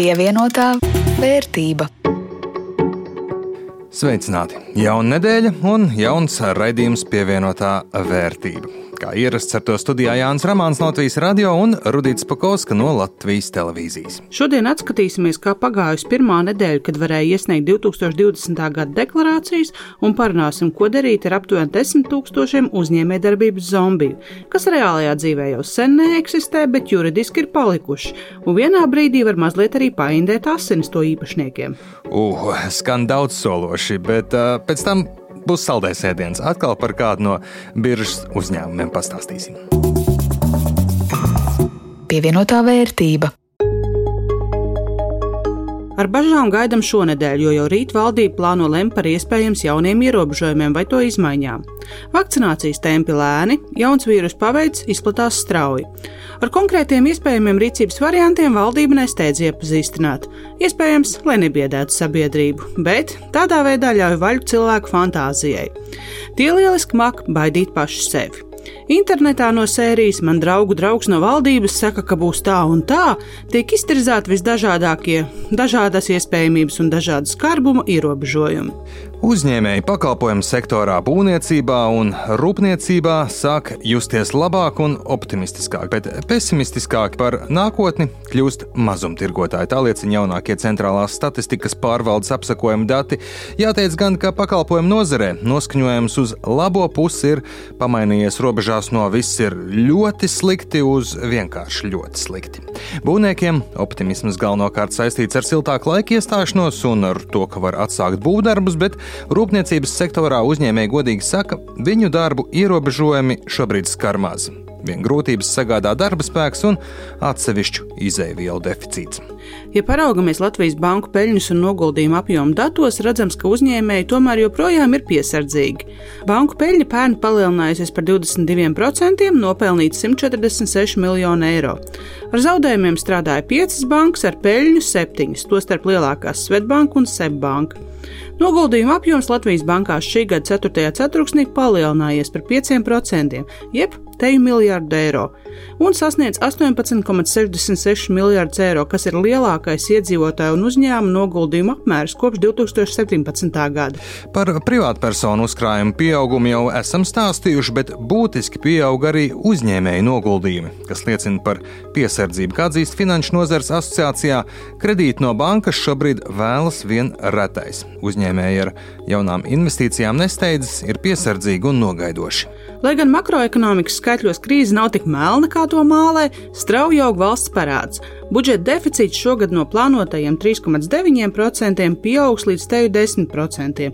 Pievienotā vērtība. Sveicināti! Jauna nedēļa un jauns raidījums pievienotā vērtība. Kā ierasts ar to studijā Jānis Rāmāns no Latvijas radio un Rudīts Pakauska no Latvijas televīzijas. Šodien atskatīsimies, kā pagājusi pirmā nedēļa, kad varēja iesniegt 2020. gada deklarācijas, un parunāsim, ko darīt ar aptuveni 10 tūkstošiem uzņēmējdarbības zombiju, kas reālajā dzīvē jau sen neeksistē, bet juridiski ir palikuši, un vienā brīdī var mazliet arī paindēt asinis to īpašniekiem. Uh, skan daudz sološi, bet uh, pēc tam būs saldais ēdiens. Atkal par kādu no biržas uzņēmumiem pastāstīsim. Pievienotā vērtība. Ar bažām gaidām šonadēļ, jo jau rīt valdība plāno lemt par iespējams jauniem ierobežojumiem vai to izmaiņām. Vakcinācijas tempi lēni, jauns vīrus paveids izplatās strauji. Ar konkrētiem iespējamiem rīcības variantiem valdība nesteidz iepazīstināt. Iespējams, lai nebiedētu sabiedrību, bet tādā veidā ļauj vaļu cilvēku fantāzijai. Tie lieliski mak baidīt paši sevi. Internetā no sērijas man draugu draugs no valdības saka, ka būs tā un tā, tiek iztirzēti visdažādākie, dažādas iespējamības un dažādas skarbuma ierobežojumi. Uzņēmēji pakalpojumu sektorā, būvniecībā un rūpniecībā sāk justies labāk un optimistiskāk, bet pesimistiskāk par nākotni kļūst mazumtirgotāji. Tā liecina jaunākie centrālās statistikas pārvaldes apsakojuma dati. Jāteic gan, ka pakalpojumu nozarē noskaņojums uz labo pusi ir pamainījies robežās no viss ir ļoti slikti uz vienkārši ļoti slikti. Būvniekiem optimisms galvenokārt saistīts ar siltāku laika iestāšanos un ar to, ka var atsākt būvdarbus, bet Rūpniecības sektorā uzņēmēji godīgi saka, viņu darbu ierobežojumi šobrīd skar maz. Vien grūtības sagādā darba spēks un atsevišķu izēvielu deficīts. Ja paraugamies Latvijas banku peļņas un noguldījumu apjomu datos, redzams, ka uzņēmēji tomēr joprojām ir piesardzīgi. Banku peļņa pērn palielinājusies par 22%, nopelnīt 146 miljonu eiro. Ar zaudējumiem strādāja 5 bankas, ar peļņu 7, tostarp lielākās Svetbanka un Sebbanka. Noguldījuma apjoms Latvijas bankās šī gada 4. ceturksnī palielinājies par 5%, jeb teju miljardu eiro, un sasniedz 18,66 miljardus eiro, kas ir lielākais iedzīvotāju un uzņēmumu noguldījumu apmērs kopš 2017. gada. Par privātpersonu uzkrājumu pieaugumu jau esam stāstījuši, bet būtiski pieaug arī uzņēmēju noguldījumi, kas liecina par piesardzību. Kā atzīst Finanšu nozares asociācijā, kredīti no bankas šobrīd vēlas vien retais. Uzņēmēji ar jaunām investīcijām nesteidzas, ir piesardzīgi un nogaidoši. Lai gan makroekonomikas skaitļos krīze nav tik melna, kā to mālē, strauji aug valsts parāds. Budžeta deficīts šogad no plānotajiem 3,9% pieaugs līdz teju 10%,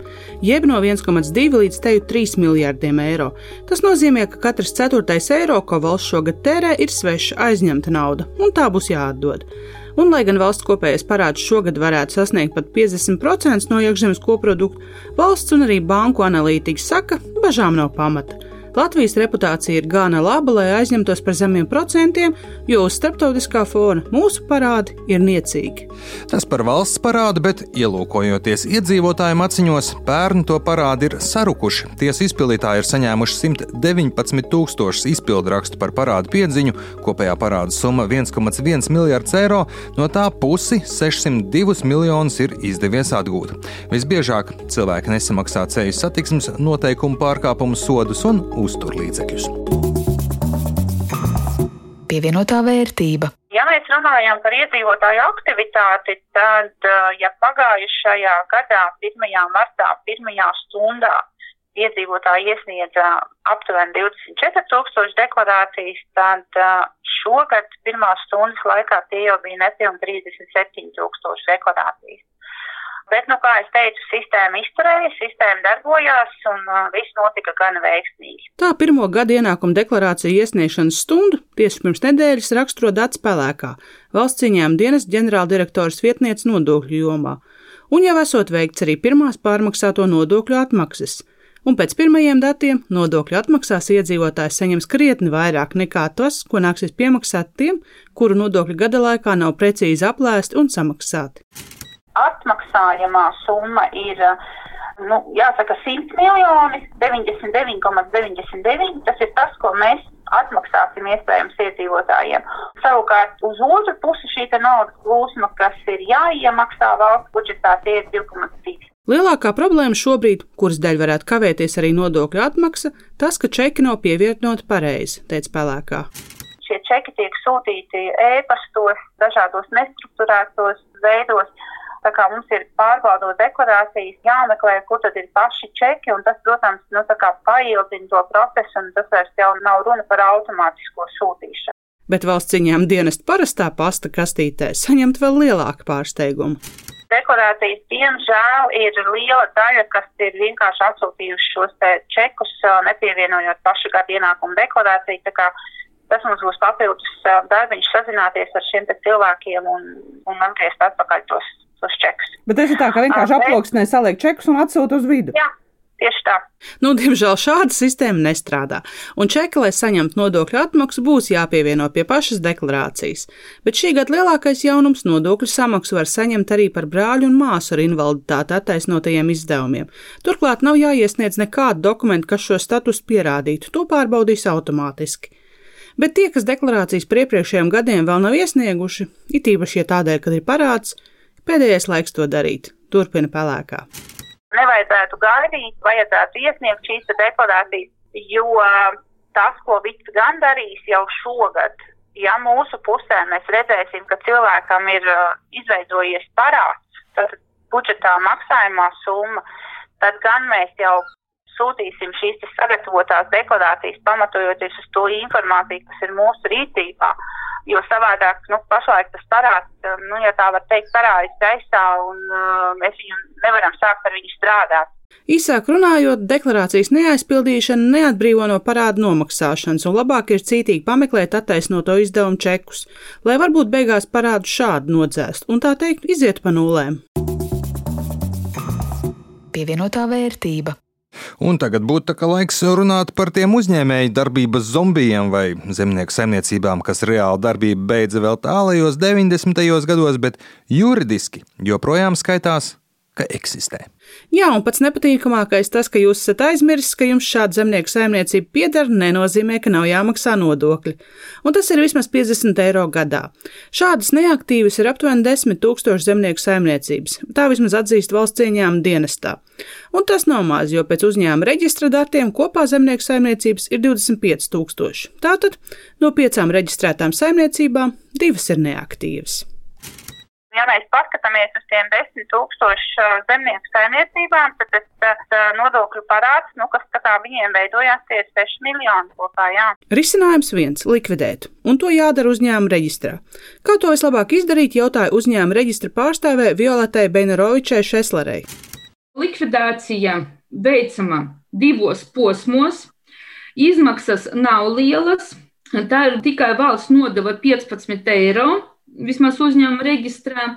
jeb no 1,2 līdz teju 3 miljārdiem eiro. Tas nozīmē, ka katrs ceturtais eiro, ko valsts šogad tērē, ir sveša aizņemta nauda, un tā būs jāatdod. Un, lai gan valsts kopējais parāds šogad varētu sasniegt pat 50% no iekšzemes koprodukta, valsts un arī banku analītiķi saka, bažām nav pamata. Latvijas reputācija ir gana laba, lai aizņemtos par zemiem procentiem, jo uz starptautiskā fona mūsu parādi ir niecīgi. Tas par valsts parādu, bet ielūkojoties iedzīvotājiem acīņos, pērn to parādi ir sarukuši. Tiesa izpildītāji ir saņēmuši 119 tūkstošus izpildu rakstu par parādu piedziņu, kopējā parāda summa 1,1 miljards eiro, no tā pusi 602 miljonus ir izdevies atgūt. Visbiežāk cilvēki nesamaksā ceļu satiksmes noteikumu pārkāpumu sodus un uzturlīdzekļus. Pievienotā vērtība. Ja mēs runājam par iedzīvotāju aktivitāti, tad, ja pagājušajā gadā, 1. martā, 1. stundā iedzīvotāji iesniedza aptuveni 24,000 deklarācijas, tad šogad pirmās stundas laikā tie jau bija nepilni 37,000 deklarācijas. Bet, nu, kā es teicu, sistēma izturēja, sistēma darbojās un uh, viss notika gan veiksmīgi. Tā pirmo gada ienākuma deklarācija iesniegšanas stundu tieši pirms nedēļas raksturo dats pelēkā, valsts cīņām dienas ģenerāldirektors vietniece nodokļu jomā. Un jau esot veikts arī pirmās pārmaksāto nodokļu atmaksas. Un pēc pirmajiem datiem nodokļu atmaksās iedzīvotājs saņems krietni vairāk nekā tas, ko nāksies piemaksāt tiem, kuru nodokļu gada laikā nav precīzi aplēsti un samaksāti atmaksājamā summa ir nu, jāsaka, 100 miljoni, 99,99. Tas ir tas, ko mēs atmaksāsim iespējams iedzīvotājiem. Savukārt uz otru pusi šī naudas plūsma, kas ir jāiemaksā valsts budžetā, tie ir 2,2. Lielākā problēma šobrīd, kuras dēļ varētu kavēties arī nodokļu atmaksa, tas, ka čeki nav pievienoti pareizi, teica Pelēkā. Šie čeki tiek sūtīti ēpastos, dažādos nestruktūrētos veidos. Tā kā mums ir pārbaudot deklarācijas, jāmeklē, kur tad ir paši čeki, un tas, protams, nu, paildzina to procesu, un tas vairs jau nav runa par automātisko sūtīšanu. Bet valsts ciņām dienest parastā pasta kastītē saņemt vēl lielāku pārsteigumu deklarācijas, diemžēl, ir liela daļa, kas ir vienkārši atsūtījuši šos čekus, nepievienojot pašu gadu ienākumu deklarāciju. Tas mums būs papildus darbiņš sazināties ar šiem cilvēkiem un, un atgriezt atpakaļ tos, tos čekus. Bet tas ir tā, ka vienkārši aploksnē saliek čekus un atsūta uz vidu. Jā. Tieši tā. Nu, diemžēl šāda sistēma nestrādā, un čeki, lai saņemtu nodokļu atmaksu, būs jāpievieno pie pašas deklarācijas. Bet šī gada lielākais jaunums - nodokļu samaksu var saņemt arī par brāļu un māsu ar invaliditāti attaisnotajiem izdevumiem. Turklāt nav jāiesniedz nekādu dokumentu, kas šo statusu pierādītu, to pārbaudīs automātiski. Bet tie, kas deklarācijas par iepriekšējiem gadiem vēl nav iesnieguši, it īpaši, ja tādēļ, ka ir parāds, pēdējais laiks to darīt, turpina pelēkā nevajadzētu gaidīt, vajadzētu iesniegt šīs deklarācijas, jo tas, ko Vits gan darīs jau šogad, ja mūsu pusē mēs redzēsim, ka cilvēkam ir uh, izveidojies parāds, tad budžetā maksājumā summa, tad gan mēs jau sūtīsim šīs sagatavotās deklarācijas, pamatojoties uz to informāciju, kas ir mūsu rīcībā. Jo savādāk, nu, pašlaik tas parāds, nu, ja tā var teikt, parādas gaisā, un uh, mēs viņu nevaram sākt ar viņu strādāt. Īsāk runājot, deklarācijas neaizpildīšana neatbrīvo no parādu nomaksāšanas, un labāk ir cītīgi pameklēt attaisnoto izdevumu čekus, lai varbūt beigās parādu šādu nodzēst un tā teikt iziet pa nulēm. Pievienotā vērtība. Un tagad būtu laiks runāt par tiem uzņēmēju darbības zombijiem vai zemnieku saimniecībām, kas reāli darbību beidza vēl tālajos 90. gados, bet juridiski joprojām skaitās, ka eksistē. Jā, un pats nepatīkamākais tas, ka jūs esat aizmirsis, ka jums šāda zemnieku saimniecība pieder, nenozīmē, ka nav jāmaksā nodokļi. Un tas ir vismaz 50 eiro gadā. Šādas neaktīvas ir aptuveni 10 tūkstoši zemnieku saimniecības. Tā vismaz atzīst valsts cieņām dienestā. Un tas nav maz, jo pēc uzņēmuma reģistra datiem kopā zemnieku saimniecības ir 25 tūkstoši. Tātad no piecām reģistrētām saimniecībām divas ir neaktīvas ja mēs paskatāmies uz tiem desmit tūkstošu zemnieku saimniecībām, tad tas, tas nodokļu parāds, nu, kas viņiem veidojās, tie ir 6 miljoni kopā, jā. Risinājums viens - likvidēt, un to jādara uzņēmuma reģistrā. Kā to vislabāk izdarīt, jautāja uzņēmuma reģistra pārstāvē Violetai Benerovičai Šeslerei. Likvidācija veicama divos posmos, izmaksas nav lielas, tā ir tikai valsts nodeva 15 eiro vismaz uzņēmuma reģistrā,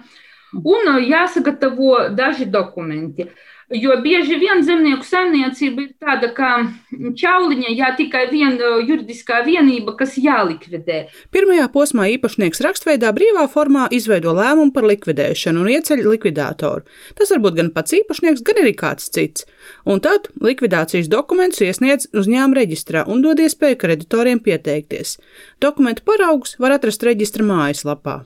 un jāsagatavo daži dokumenti. Jo bieži vien zemnieku saimniecība ir tāda kā ķauliņa, ja tikai viena juridiskā vienība, kas jālikvidē. Pirmajā posmā īpašnieks rakstveidā brīvā formā izveido lēmumu par likvidēšanu un ieceļ likvidātoru. Tas var būt gan pats īpašnieks, gan arī kāds cits. Un tad likvidācijas dokumentus iesniedz uzņēmuma reģistrā un dod iespēju kreditoriem pieteikties. Dokumentu paraugus var atrast reģistra mājaslapā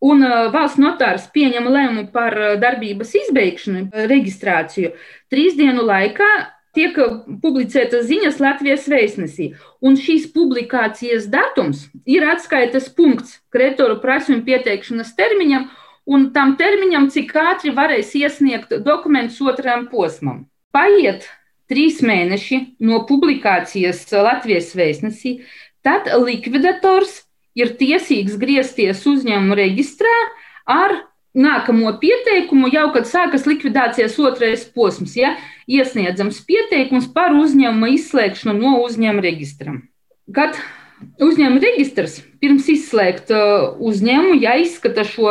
un uh, valsts notārs pieņem lēmumu par uh, darbības izbeigšanu, uh, reģistrāciju, trīs dienu laikā tiek publicētas ziņas Latvijas vēstnesī. Un šīs publikācijas datums ir atskaites punkts kreditoru prasījumu pieteikšanas termiņam, un tam termiņam, cik ātri varēs iesniegt dokumentus otrajam posmam. Paiet trīs mēneši no publikācijas Latvijas vēstnesī, tad likvidators ir tiesīgs griezties uzņēmuma reģistrā ar nākamo pieteikumu, jau kad sākas likvidācijas otrais posms, ja iesniedzams pieteikums par uzņēmuma izslēgšanu no uzņēmuma reģistra. Kad uzņēmuma reģistrs pirms izslēgt uh, uzņēmumu jāizskata šo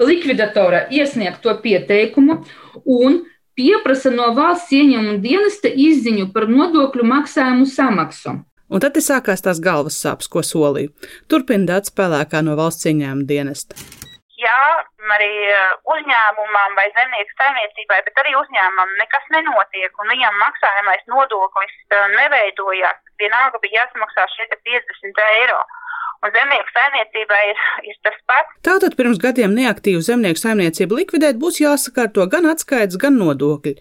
likvidatora iesniegto pieteikumu un pieprasa no valsts ieņēmuma dienesta izziņu par nodokļu maksājumu samaksu. Un tad sākās tās galvas sāpes, ko solīja. Turpina dats spēlēkā no valsts ieņēmuma dienesta. ja arī uzņēmumam vai zemnieku saimniecībai, bet arī uzņēmumam nekas nenotiek un viņam maksājamais nodoklis neveidojās, vienalga bija jāsamaksā šie 50 eiro un zemnieku saimniecībai ir, ir tas pats. Tātad pirms gadiem neaktīvu zemnieku saimniecību likvidēt būs jāsakārto gan atskaites, gan nodokļi.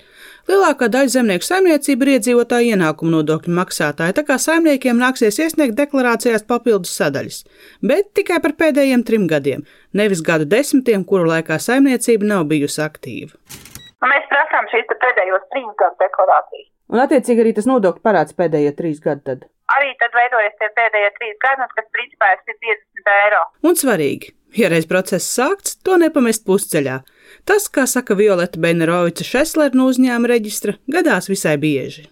Lielākā daļa zemnieku saimniecība ir iedzīvotāja ienākuma nodokļu maksātāji, tā kā saimniekiem nāksies iesniegt deklarācijās papildus sadaļas, bet tikai par pēdējiem trim gadiem, nevis gadu desmitiem, kuru laikā saimniecība nav bijusi aktīva. Un mēs prasām šīs pēdējos trīs gadu deklarācijas. Un, attiecīgi, arī tas nodokļu parāds pēdējie trīs gadi. Tad arī tad veidojas tie pēdējie trīs gadi, kas principā ir 50 eiro. Un svarīgi, ja reiz process sākts, to nepamest pusceļā. Tas, kā saka Violeta Benerovica Šeslera no uzņēmuma reģistra, gadās visai bieži.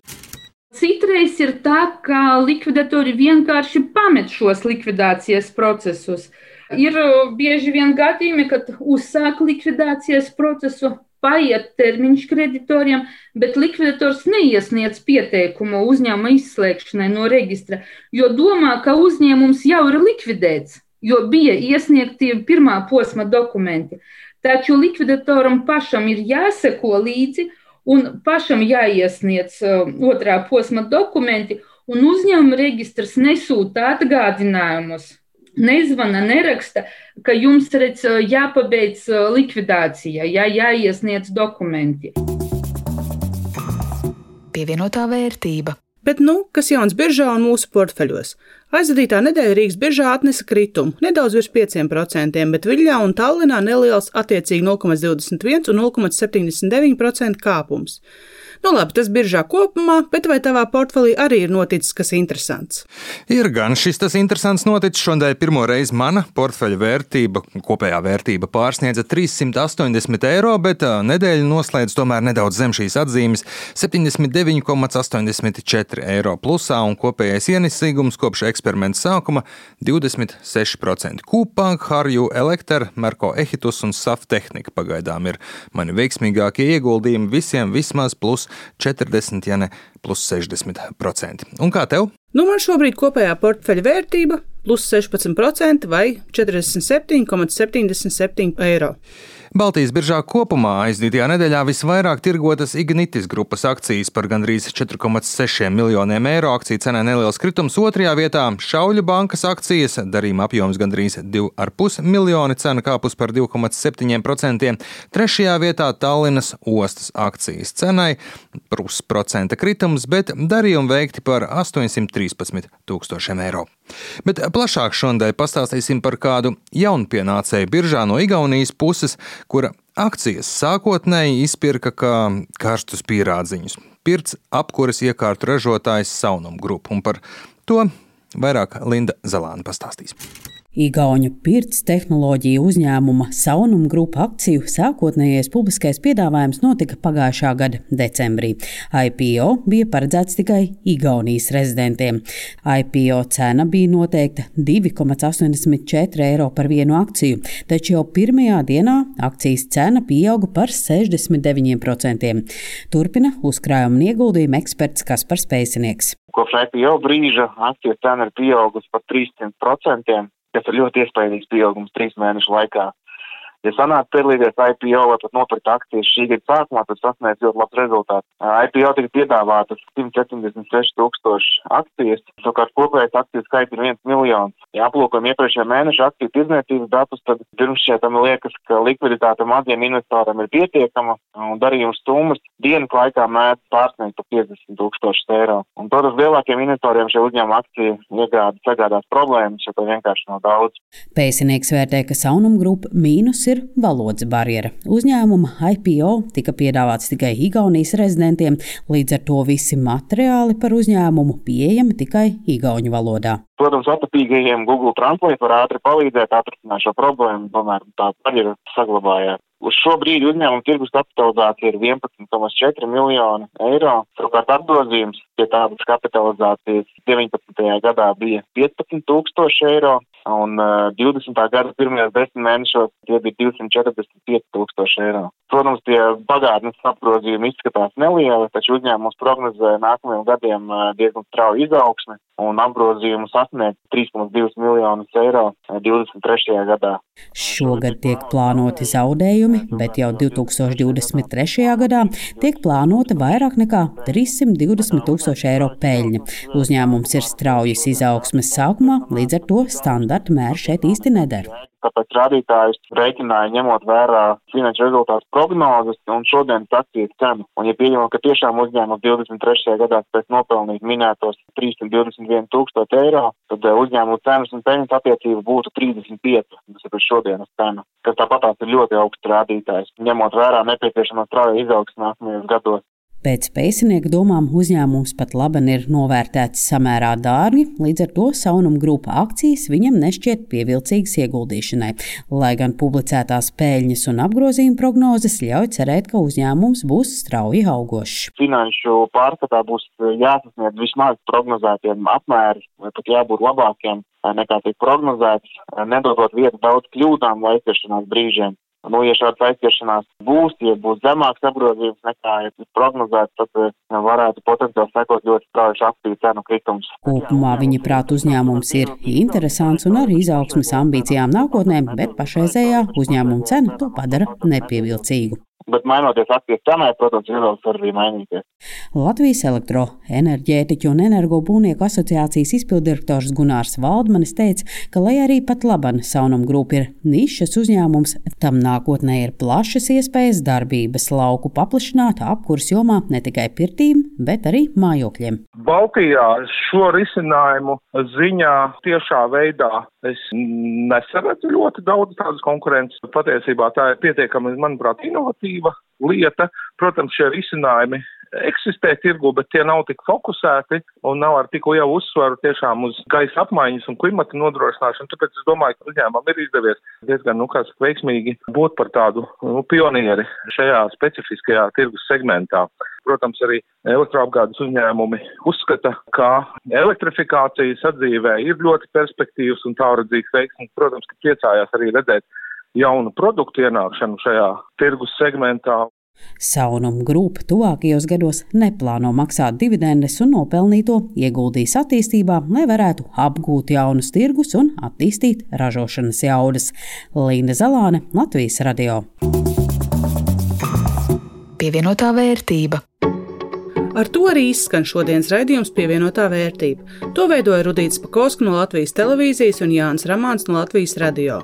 Citreiz ir tā, ka likvidatori vienkārši pamet šos likvidācijas procesus. Ir bieži vien gadījumi, kad uzsāk likvidācijas procesu, paiet termiņš kreditoriem, bet likvidators neiesniedz pieteikumu uzņēmuma izslēgšanai no reģistra, jo domā, ka uzņēmums jau ir likvidēts, jo bija iesniegti pirmā posma dokumenti. Taču likvidatoram pašam ir jāseko līdzi un pašam jāiesniedz uh, otrā posma dokumenti, un uzņēmuma registrs nesūta atgādinājumus nezvana, neraksta, ka jums redz, jāpabeidz likvidācija, jā, jāiesniedz dokumenti. Pievienotā vērtība. Bet, nu, kas jauns biržā un mūsu portfeļos? Aizvadītā nedēļa Rīgas biržā atnesa kritumu, nedaudz virs 5%, bet Viļņā un Tallinā neliels attiecīgi 0,21 un 0,79% kāpums. Nu, labi, tas biržā kopumā, bet vai tavā portfelī arī ir noticis kas interesants? Ir gan šis tas interesants noticis. Šodien pirmo reizi mana portfeļa vērtība, kopējā vērtība pārsniedza 380 eiro, bet nedēļa noslēdz tomēr nedaudz zem šīs atzīmes - 79,84 eiro plusā un kopējais ienesīgums kopš eksperimenta sākuma - 26%. Kūpā, Harju, Elektra, Merko Ehitus un SAF tehnika pagaidām ir mani veiksmīgākie ieguldījumi visiem vismaz plus 40, ja ne plus 60%. Un kā tev? Nu, man šobrīd kopējā portfeļa vērtība plus 16% vai 47,77 eiro. Baltijas biržā kopumā aizdītajā nedēļā visvairāk tirgotas Ignitis grupas akcijas par gandrīz 4,6 miljoniem eiro. Akciju cenā neliels kritums. Otrajā vietā Šauļu bankas akcijas darījuma apjoms gandrīz 2,5 miljoni, cena kāpus par 2,7%. Trešajā vietā Tallinas ostas akcijas cenai pusprocenta kritums, bet darījumi veikti par 813 tūkstošiem eiro. Bet plašāk šodien pastāstīsim par kādu jaunpienācēju biržā no Igaunijas puses, kura akcijas sākotnēji izpirka kā karstus pierādziņus. Pirts apkuras iekārtu ražotājs Saunum Group, un par to vairāk Linda Zalāna pastāstīs. Igauņu pirts tehnoloģiju uzņēmuma Saunum grupa akciju sākotnējais publiskais piedāvājums notika pagājušā gada decembrī. IPO bija paredzēts tikai Igaunijas rezidentiem. IPO cena bija noteikta 2,84 eiro par vienu akciju, taču jau pirmajā dienā akcijas cena pieauga par 69%. Turpina uzkrājuma un ieguldījuma eksperts Kaspars Pēcinieks. Kopš IPO brīža akciju cena ir pieaugusi par 300% kas ir ļoti iespaidīgs pieaugums trīs mēnešu laikā. Ja sanāk piedalīties IPO vai pat nopirkt akcijas šī gada sākumā, tad sasniedz ļoti labs rezultāts. IPO tika piedāvātas 176 tūkstoši akcijas, savukārt kopējais akciju skaits ir 1 miljons. Ja aplūkojam iepriekšējā mēneša akciju tirdzniecības datus, tad pirms šķietam liekas, ka likviditāte maziem investoriem ir pietiekama un darījuma summas dienas laikā mēdz pārsniegt pa 50 tūkstošus eiro. Un, protams, lielākiem investoriem šie uzņēmuma akciju iegādi sagādās problēmas, jo to vienkārši nav daudz. Pēcinieks vērtē, ka Saunum grupa mīnus ir valodas barjera. Uzņēmuma IPO tika piedāvāts tikai Igaunijas rezidentiem, līdz ar to visi materiāli par uzņēmumu pieejami tikai Igauņu valodā. Protams, atapīgajiem Google Translate var ātri palīdzēt atrisināt šo problēmu, tomēr tā barjera saglabājās. Uz šo brīdi uzņēmuma tirgus kapitalizācija ir 11,4 miljoni eiro. Savukārt apgrozījums pie tādas kapitalizācijas 19. gadā bija 15 tūkstoši eiro, un uh, 20. gada pirmajos desmit mēnešos tie bija 245 tūkstoši eiro. Protams, tie pagātnes apgrozījumi izskatās nelieli, taču uzņēmums prognozē nākamajiem gadiem uh, diezgan strauju izaugsmi un apgrozījumu sasniegt 3,2 miljonus eiro 23. gadā. Šogad tiek plānoti zaudējumi, bet jau 2023. gadā tiek plānota vairāk nekā 320 tūkstoši eiro peļņa. Uzņēmums ir straujas izaugsmes sākumā, līdz ar to standarta mērs šeit īsti nedara tāpēc rādītājus rēķināja ņemot vērā finanšu rezultātu prognozes un šodienas akcijas cenu. Un, ja pieņemam, ka tiešām uzņēmums 23. gadā spēs nopelnīt minētos 321 tūkstoši eiro, tad eh, uzņēmumu cenas un peļņas attiecība būtu 35, tas ir šodienas cena, kas tāpatās ir ļoti augsts rādītājs, ņemot vērā nepieciešamo strauju izaugsmu nākamajos gados. Pēc pēcinieka domām uzņēmums pat labi ir novērtēts samērā dārgi, līdz ar to Saunuma grupa akcijas viņam nešķiet pievilcīgas ieguldīšanai, lai gan publicētās peļņas un apgrozījuma prognozes ļauj cerēt, ka uzņēmums būs strauji augošs. Finanšu pārskatā būs jāsasniedz vismaz prognozētiem apmēri, vai pat jābūt labākiem nekā tiek prognozēts, nedodot vietu daudz kļūdām vai aizķeršanās brīžiem. Nu, ja šāds aizķeršanās būs, ja būs zemāks apgrozījums nekā ja prognozēts, tad eh, varētu potenciāli sekot ļoti strauji aktīvu cenu kritums. Kopumā viņa prāt uzņēmums ir interesants un ar izaugsmas ambīcijām nākotnē, bet pašreizējā uzņēmuma cena to padara nepievilcīgu bet mainoties aktīvas cenai, protams, izvēles var arī mainīties. Latvijas elektroenerģētiķu un energobūnieku asociācijas izpildirektors Gunārs Valdmanis teica, ka, lai arī pat laban Saunam grupa ir nišas uzņēmums, tam nākotnē ir plašas iespējas darbības lauku paplašināt apkurs jomā ne tikai pirtīm, bet arī mājokļiem. Baltijā šo risinājumu ziņā tiešā veidā es nesaredzu ļoti daudz tādas konkurences. Patiesībā tā ir pietiekami, manuprāt, inovatīva inovatīva lieta. Protams, šie risinājumi eksistē tirgu, bet tie nav tik fokusēti un nav ar tik lielu uzsvaru tiešām uz gaisa apmaiņas un klimata nodrošināšanu. Tāpēc es domāju, ka uzņēmumam ir izdevies diezgan, nu, kāds veiksmīgi būt par tādu nu, pionieri šajā specifiskajā tirgus segmentā. Protams, arī elektroapgādes uzņēmumi uzskata, ka elektrifikācija sadzīvē ir ļoti perspektīvas un tālredzīgs veiksms. Protams, ka priecājās arī redzēt jaunu produktu ienākšanu šajā tirgus segmentā. Saunuma grupa tuvākajos gados neplāno maksāt dividendes un nopelnīto ieguldīs attīstībā, lai varētu apgūt jaunus tirgus un attīstīt ražošanas jaudas. Līna Zalāne, Latvijas radio. Pievienotā vērtība. Ar to arī izskan šodienas raidījums pievienotā vērtība. To veidoja Rudīts Pakausks no Latvijas televīzijas un Jānis Ramāns no Latvijas radio.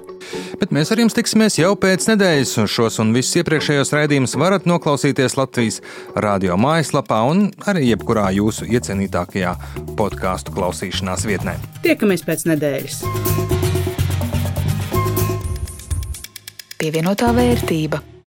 Bet mēs ar jums tiksimies jau pēc nedēļas, un šos un visus iepriekšējos raidījumus varat noklausīties Latvijas radio mājaslapā un arī jebkurā jūsu iecienītākajā podkāstu klausīšanās vietnē. Tiekamies pēc nedēļas! Pievienotā vērtība.